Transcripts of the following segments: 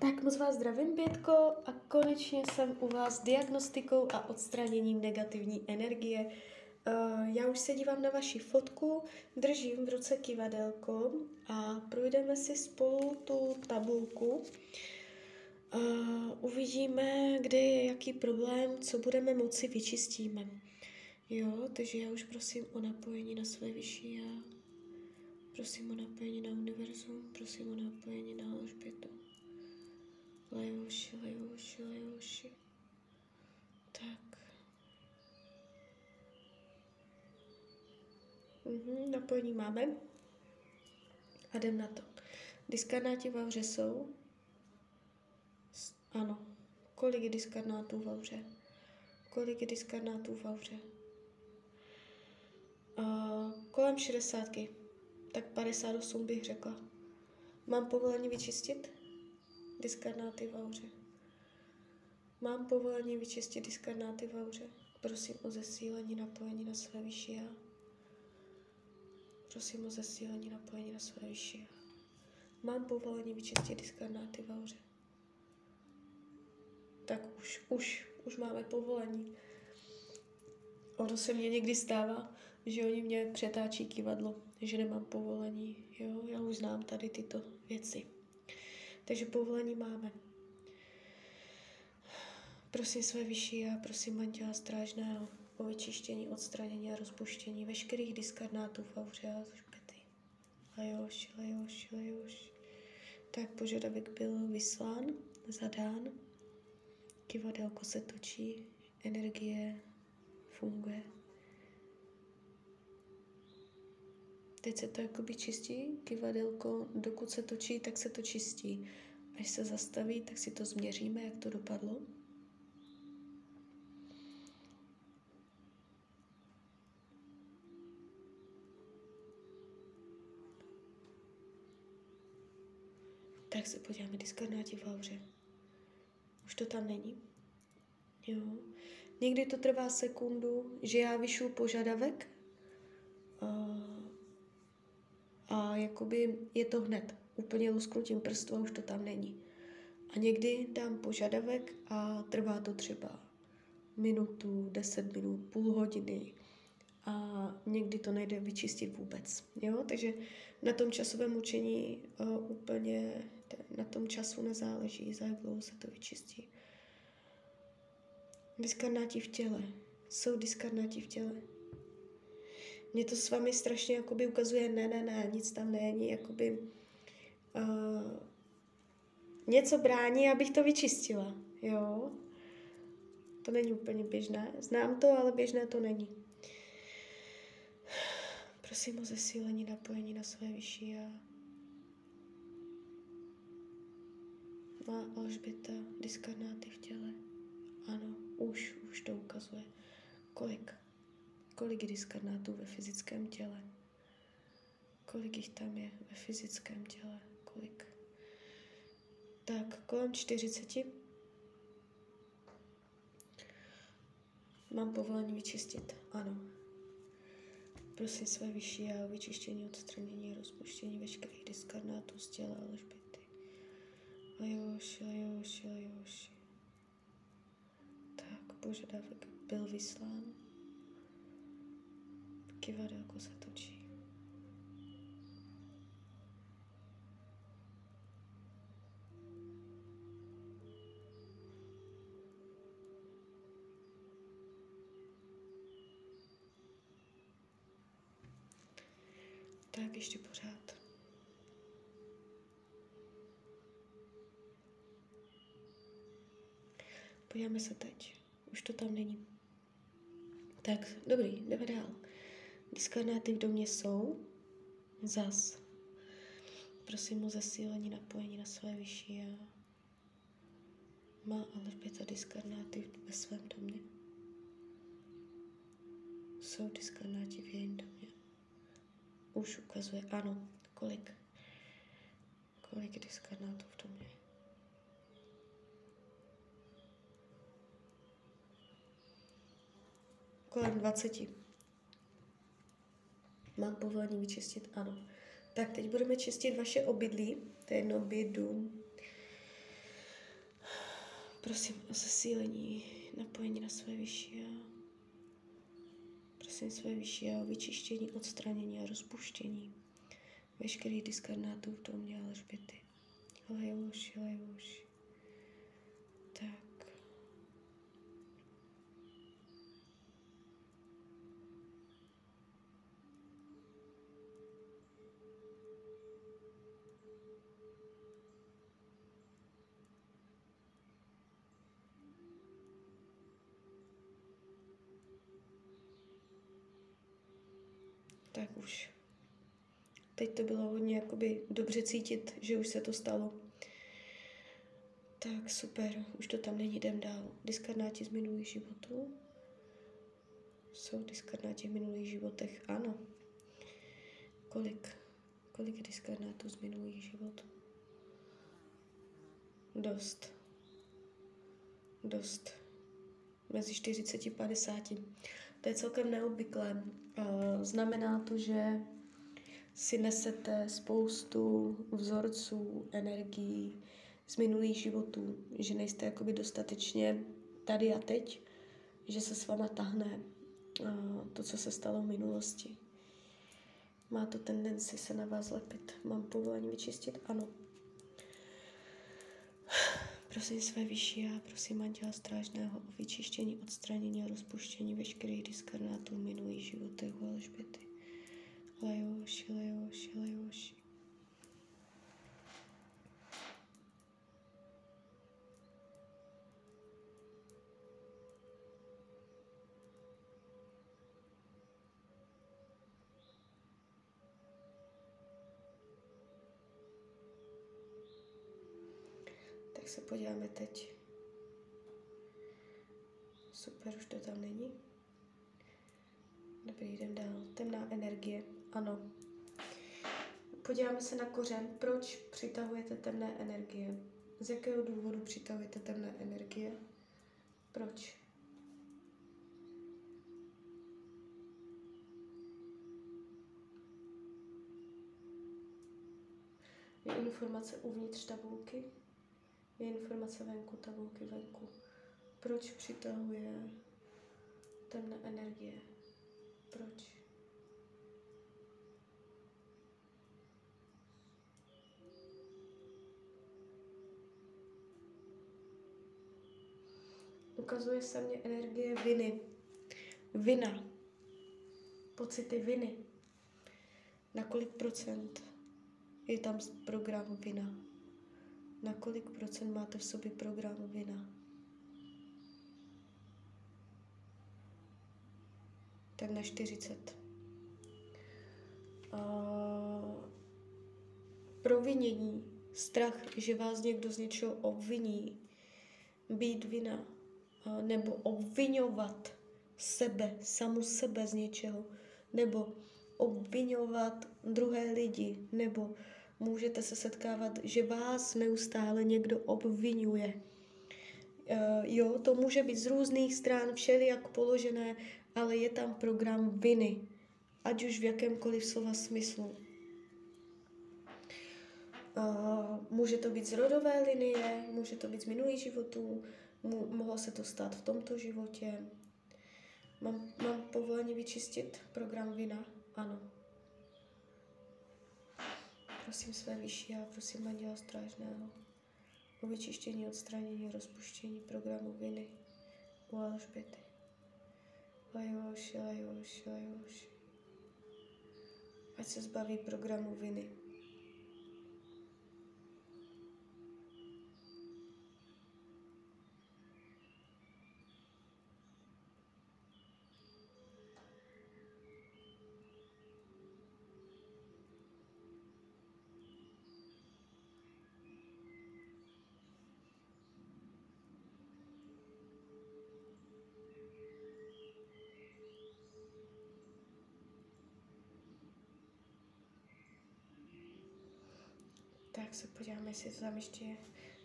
Tak moc vás zdravím, Bětko, a konečně jsem u vás s diagnostikou a odstraněním negativní energie. Uh, já už se dívám na vaši fotku, držím v ruce kivadelko a projdeme si spolu tu tabulku. Uh, uvidíme, kde je jaký problém, co budeme moci, vyčistíme. Jo, takže já už prosím o napojení na své vyšší já. Prosím o napojení na univerzum, prosím o napojení na Alžbětu. Lejoši, lejoši, lejoši. Tak. Mhm, napojení máme. A jdem na to. Diskarnáti v auře jsou? Ano. Kolik je diskarnátů v auře? Kolik diskarnátů v auře? Uh, kolem 60. Tak 58 bych řekla. Mám povolení vyčistit? Diskarnáty v auře. Mám povolení vyčistit diskarnáty v auře. Prosím o zesílení napojení na své vyšší já. Prosím o zesílení napojení na své vyšší já. Mám povolení vyčistit diskarnáty v auře. Tak už, už, už máme povolení. Ono se mně někdy stává, že oni mě přetáčí kivadlo, že nemám povolení. Jo, já už znám tady tyto věci. Takže povolení máme. Prosím své vyšší a prosím Anděla Strážného o vyčištění, odstranění a rozpuštění veškerých diskarnátů v auře a zušpety. Lajoš, lajoš, lajoš. Tak požadavek byl vyslán, zadán. Kivadelko se točí, energie funguje. Teď se to jakoby čistí, kivadelko, dokud se točí, tak se to čistí. Až se zastaví, tak si to změříme, jak to dopadlo. Tak se podíváme, diskarnáti v auře. Už to tam není. Jo. Někdy to trvá sekundu, že já vyšu požadavek, a jakoby je to hned, úplně lusknutím prstu a už to tam není. A někdy dám požadavek a trvá to třeba minutu, deset minut, půl hodiny a někdy to nejde vyčistit vůbec. Jo? Takže na tom časovém učení uh, úplně na tom času nezáleží, za jak dlouho se to vyčistí. Diskarnáti v těle. Jsou diskarnáti v těle mě to s vámi strašně jakoby ukazuje, ne, ne, ne, nic tam není, jakoby uh, něco brání, abych to vyčistila, jo. To není úplně běžné. Znám to, ale běžné to není. Prosím o zesílení, napojení na své vyšší a má Alžběta diskarnáty v těle. Ano, už, už to ukazuje. Kolik? Kolik diskarnátů ve fyzickém těle. Kolik jich tam je ve fyzickém těle? Kolik? Tak, kolem 40. Mám povolení vyčistit? Ano. Prosím své vyšší a vyčištění, odstranění a rozpuštění veškerých diskarnátů z těla Alžběty. Ajoši, ajoši, ajoši. Tak, požadavek byl vyslán kivadelko se točí. Tak ještě pořád. Podíváme se teď. Už to tam není. Tak, dobrý, jdeme dál. Diskarnáty v domě jsou. Zas. Prosím o zesílení napojení na své vyšší já. Má Alžběta diskarnáty ve svém domě. Jsou diskarnáti v jejím domě. Už ukazuje, ano, kolik. Kolik diskarnátů v domě. Kolem 20. Mám povolení vyčistit? Ano. Tak teď budeme čistit vaše obydlí. To je jedno dům. Prosím o zesílení, napojení na své vyšší já. Prosím své vyšší já o vyčištění, odstranění a rozpuštění veškerých diskarnátů v domě Alžběty. Lajoš, lajoš. Tak. Tak už. Teď to bylo hodně jakoby dobře cítit, že už se to stalo. Tak super, už to tam není, jdem dál. Diskarnáti z minulých životů. Jsou diskarnáti v minulých životech? Ano. Kolik? Kolik diskarnátů z minulých životů? Dost. Dost. Mezi 40 a 50. To je celkem neobvyklé. Znamená to, že si nesete spoustu vzorců, energií z minulých životů, že nejste jakoby dostatečně tady a teď, že se s váma tahne to, co se stalo v minulosti. Má to tendenci se na vás lepit. Mám povolení vyčistit? Ano. Prosím své vyšší a prosím Anděla Strážného o vyčištění, odstranění a rozpuštění veškerých diskarnátů minulých životech u Alžběty. Lajoši, lajoši, lajoši. Se podíváme teď. Super, už to tam není. Dobrý, jdem dál. Temná energie. Ano. Podíváme se na kořen. Proč přitahujete temné energie? Z jakého důvodu přitahujete temné energie? Proč? Je informace uvnitř tabulky? Je informace venku, tabulky venku. Proč přitahuje temné energie? Proč? ukazuje se mně energie viny. Vina. Pocity viny. Na kolik procent je tam program vina? Na kolik procent máte v sobě program vina? Tak na 40. Uh, provinění, strach, že vás někdo z něčeho obviní, být vina, nebo obvinovat sebe, samu sebe z něčeho, nebo obvinovat druhé lidi, nebo můžete se setkávat, že vás neustále někdo obvinuje. Uh, jo, to může být z různých stran, všelijak položené, ale je tam program viny, ať už v jakémkoliv slova smyslu. Uh, může to být z rodové linie, může to být z minulých životů, mohlo se to stát v tomto životě. Mám, mám povolení vyčistit program vina? Ano. Prosím své vyšší a prosím Anděla Strážného o vyčištění, odstranění, rozpuštění programu viny u Alžběty. Lajoši, lajoši, lajoši. Ať se zbaví programu viny. Tak se podíváme, jestli to tam ještě je.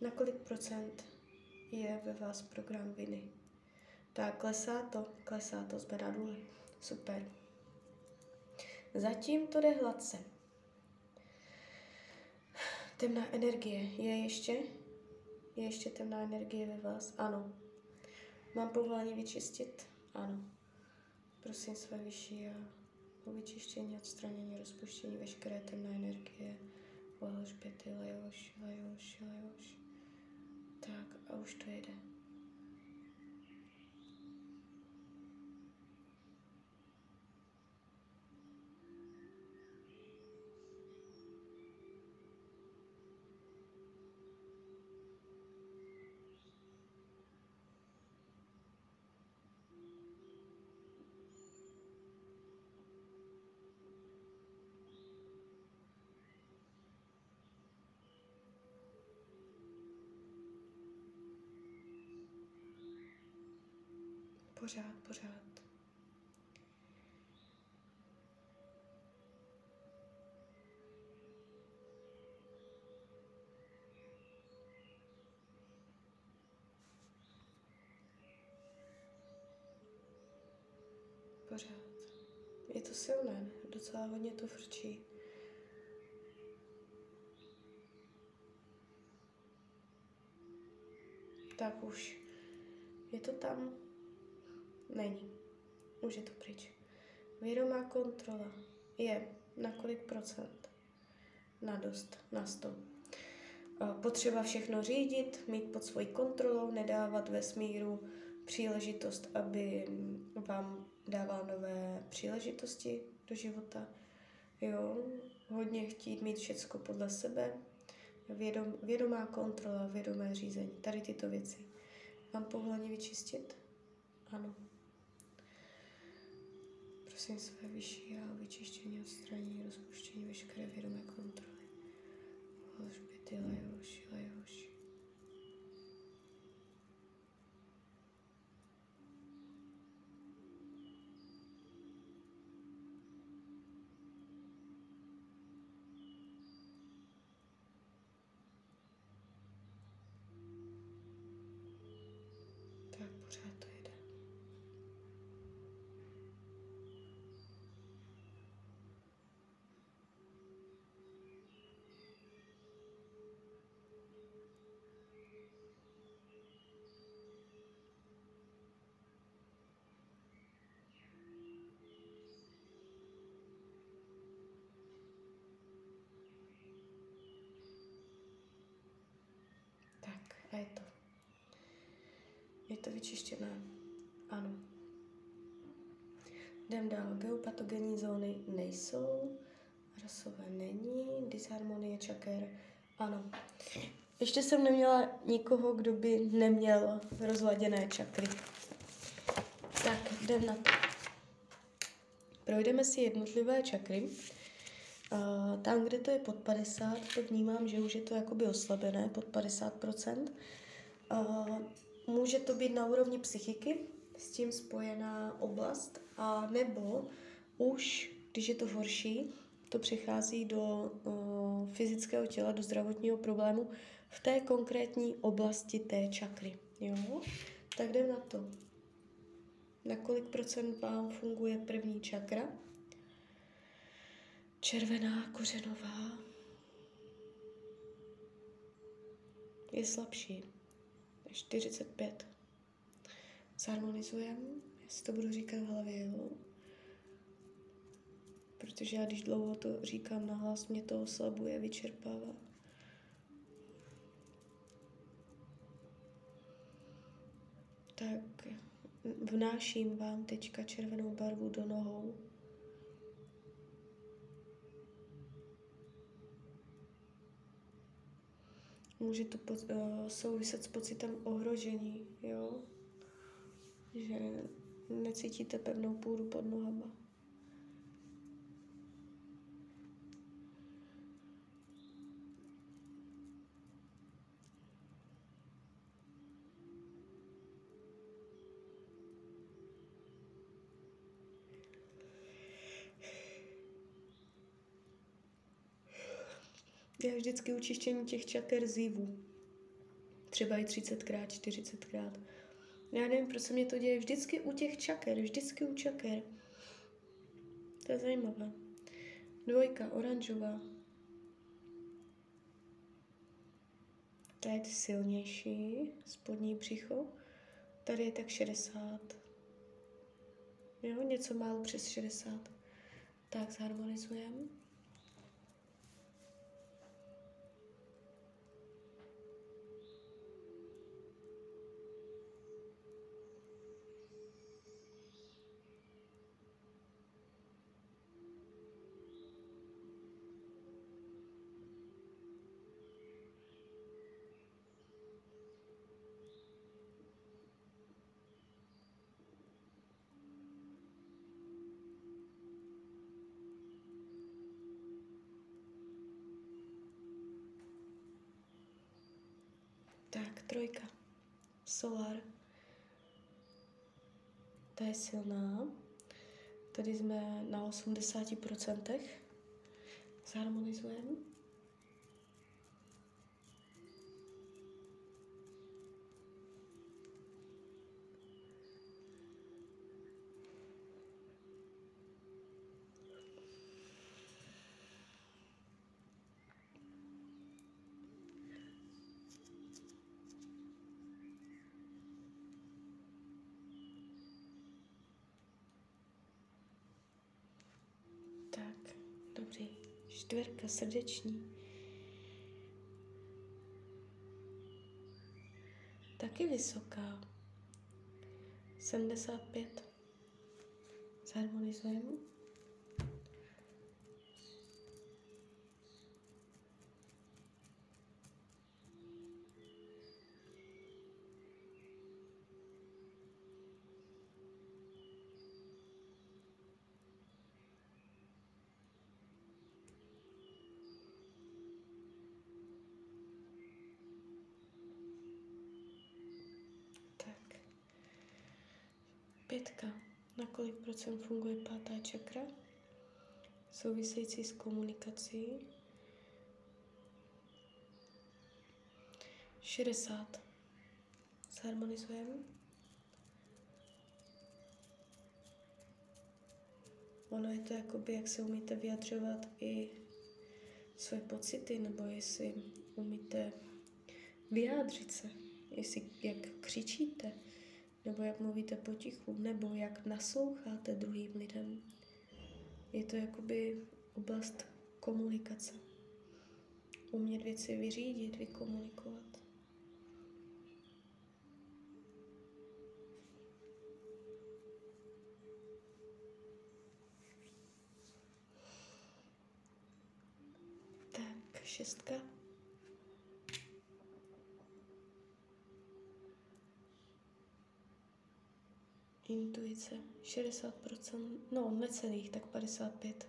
Na kolik procent je ve vás program viny? Tak, klesá to, klesá to, zbedá důle. Super. Zatím to jde hladce. Temná energie je ještě? Je ještě temná energie ve vás? Ano. Mám povolání vyčistit? Ano. Prosím své vyšší a o vyčištění, odstranění, rozpuštění veškeré temné energie. O Alžběty, Lejoš, Lejoš, Lejoš. Tak a už to jede. Pořád, pořád. Pořád. Je to silné, docela hodně to frčí. Tak už. Je to tam? Není. Už je to pryč. Vědomá kontrola je na kolik procent? Na dost, na sto. Potřeba všechno řídit, mít pod svojí kontrolou, nedávat ve smíru příležitost, aby vám dával nové příležitosti do života. Jo, hodně chtít mít všecko podle sebe, vědom, vědomá kontrola, vědomé řízení, tady tyto věci. Mám povolení vyčistit? Ano prosím své vyšší a vyčištění, odstranění, rozpuštění veškeré vědomé kontroly. Hložby, lajoši, lajoši. Tak pořád to je. A je to. Vyčištěné. Ano. Jdem dál. Geopatogenní zóny nejsou. Rasové není. Disharmonie čaker. Ano. Ještě jsem neměla nikoho, kdo by neměl rozladěné čakry. Tak, jdem na to. Projdeme si jednotlivé čakry. Uh, tam, kde to je pod 50, to vnímám, že už je to jakoby oslabené, pod 50%. Uh, může to být na úrovni psychiky, s tím spojená oblast, a nebo už, když je to horší, to přechází do uh, fyzického těla, do zdravotního problému v té konkrétní oblasti té čakry. Jo? Tak jdem na to. Na kolik procent vám funguje první čakra? Červená kořenová je slabší. 45. Zharmonizujeme, já si to budu říkat v hlavě, jo? Protože já když dlouho to říkám nahlas, mě to oslabuje, vyčerpává. Tak vnáším vám teďka červenou barvu do nohou. Může to po, uh, souviset s pocitem ohrožení, jo? Že necítíte pevnou půdu pod nohama. Já vždycky učištění těch čaker zívů. Třeba i 30krát, 40krát. Já nevím, proč se mě to děje vždycky u těch čaker, vždycky u čaker. To je zajímavé. Dvojka, oranžová. Tady je silnější, spodní břicho. Tady je tak 60. Jo, něco málo přes 60. Tak zharmonizujeme. Trojka. Solar. Ta je silná. Tady jsme na 80%. Zharmonizujeme. Tak, dobrý. Srdeční. Taky vysoká. 75. Zharmonizujeme. Tak. Pětka. Kolik procent funguje pátá čakra? Související s komunikací. 60. Zharmonizujeme. Ono je to jakoby, jak se umíte vyjadřovat i své pocity, nebo jestli umíte vyjádřit se, jestli jak křičíte, nebo jak mluvíte potichu, nebo jak nasloucháte druhým lidem. Je to jakoby oblast komunikace. Umět věci vyřídit, vykomunikovat. Tak, šestka. Intuice 60%, no necelých, tak 55.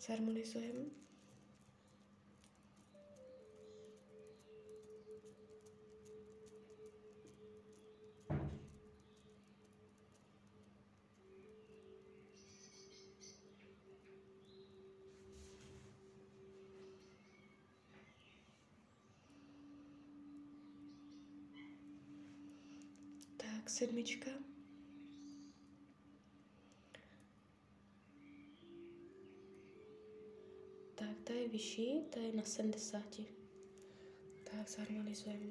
Zharmonizujeme. Tak, sedmička. Tak, ta je vyšší, ta je na 70. Tak, zharmonizujeme.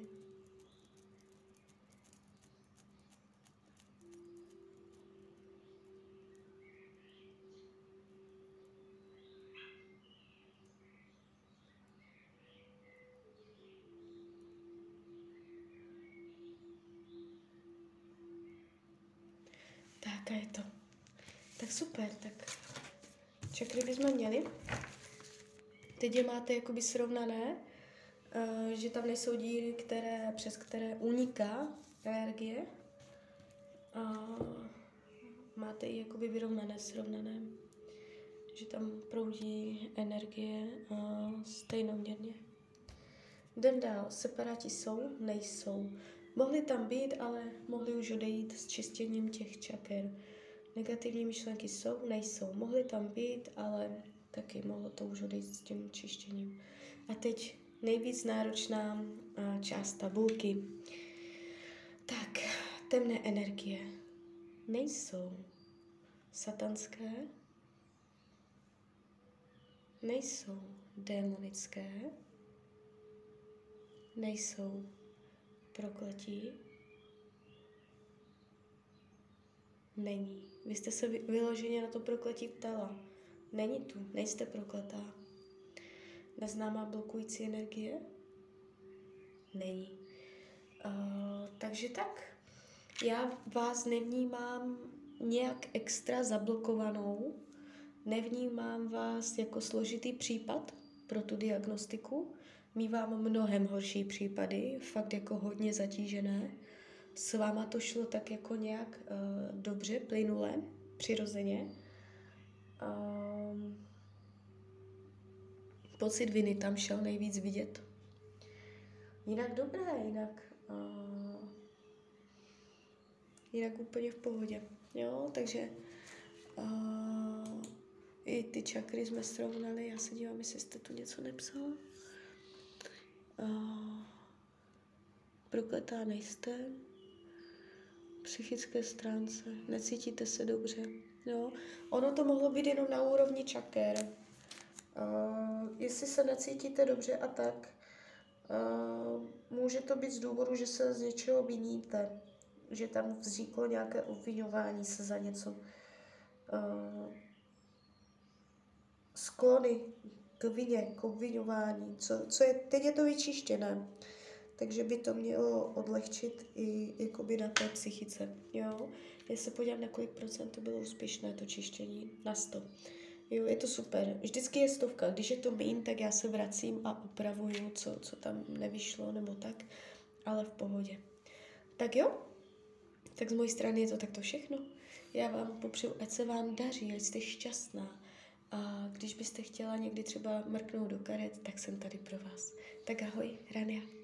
Tak a je to. Tak super, tak čakry bychom měli. Teď je máte jakoby srovnané, uh, že tam nejsou díry, které, přes které uniká energie. A máte i jakoby vyrovnané, srovnané. Že tam proudí energie uh, stejnoměrně. Jdem dál. Separáti jsou? Nejsou. Mohli tam být, ale mohli už odejít s čistěním těch čaker. Negativní myšlenky jsou? Nejsou. Mohli tam být, ale taky mohlo to už odejít s tím čištěním. A teď nejvíc náročná část tabulky. Tak, temné energie nejsou satanské, nejsou démonické, nejsou prokletí? Není. Vy jste se vyloženě na to prokletí ptala. Není tu, nejste prokletá. Neznámá blokující energie? Není. Uh, takže tak. Já vás nevnímám nějak extra zablokovanou, nevnímám vás jako složitý případ pro tu diagnostiku, mývám mnohem horší případy, fakt jako hodně zatížené. S váma to šlo tak jako nějak uh, dobře, plynule, přirozeně. Pocit viny tam šel nejvíc vidět. Jinak dobré, jinak, uh, jinak úplně v pohodě. Jo, takže uh, i ty čakry jsme srovnali. Já se dívám, jestli jste tu něco nepsala. Uh, prokletá nejste. Psychické stránce. Necítíte se dobře. Jo? Ono to mohlo být jenom na úrovni čaker. Uh, jestli se necítíte dobře a tak, uh, může to být z důvodu, že se z něčeho viníte že tam vzniklo nějaké obvinování se za něco. Uh, sklony k vině, k obvinování, co, co je, teď je to vyčištěné, takže by to mělo odlehčit i jakoby na té psychice, jo. Já se podívám, na kolik procent to bylo úspěšné, to čištění, na 100. Jo, je to super. Vždycky je stovka. Když je to mín, tak já se vracím a upravuju, co, co tam nevyšlo nebo tak, ale v pohodě. Tak jo, tak z mojí strany je to takto všechno. Já vám popřeju, ať se vám daří, ať jste šťastná. A když byste chtěla někdy třeba mrknout do karet, tak jsem tady pro vás. Tak ahoj, Rania.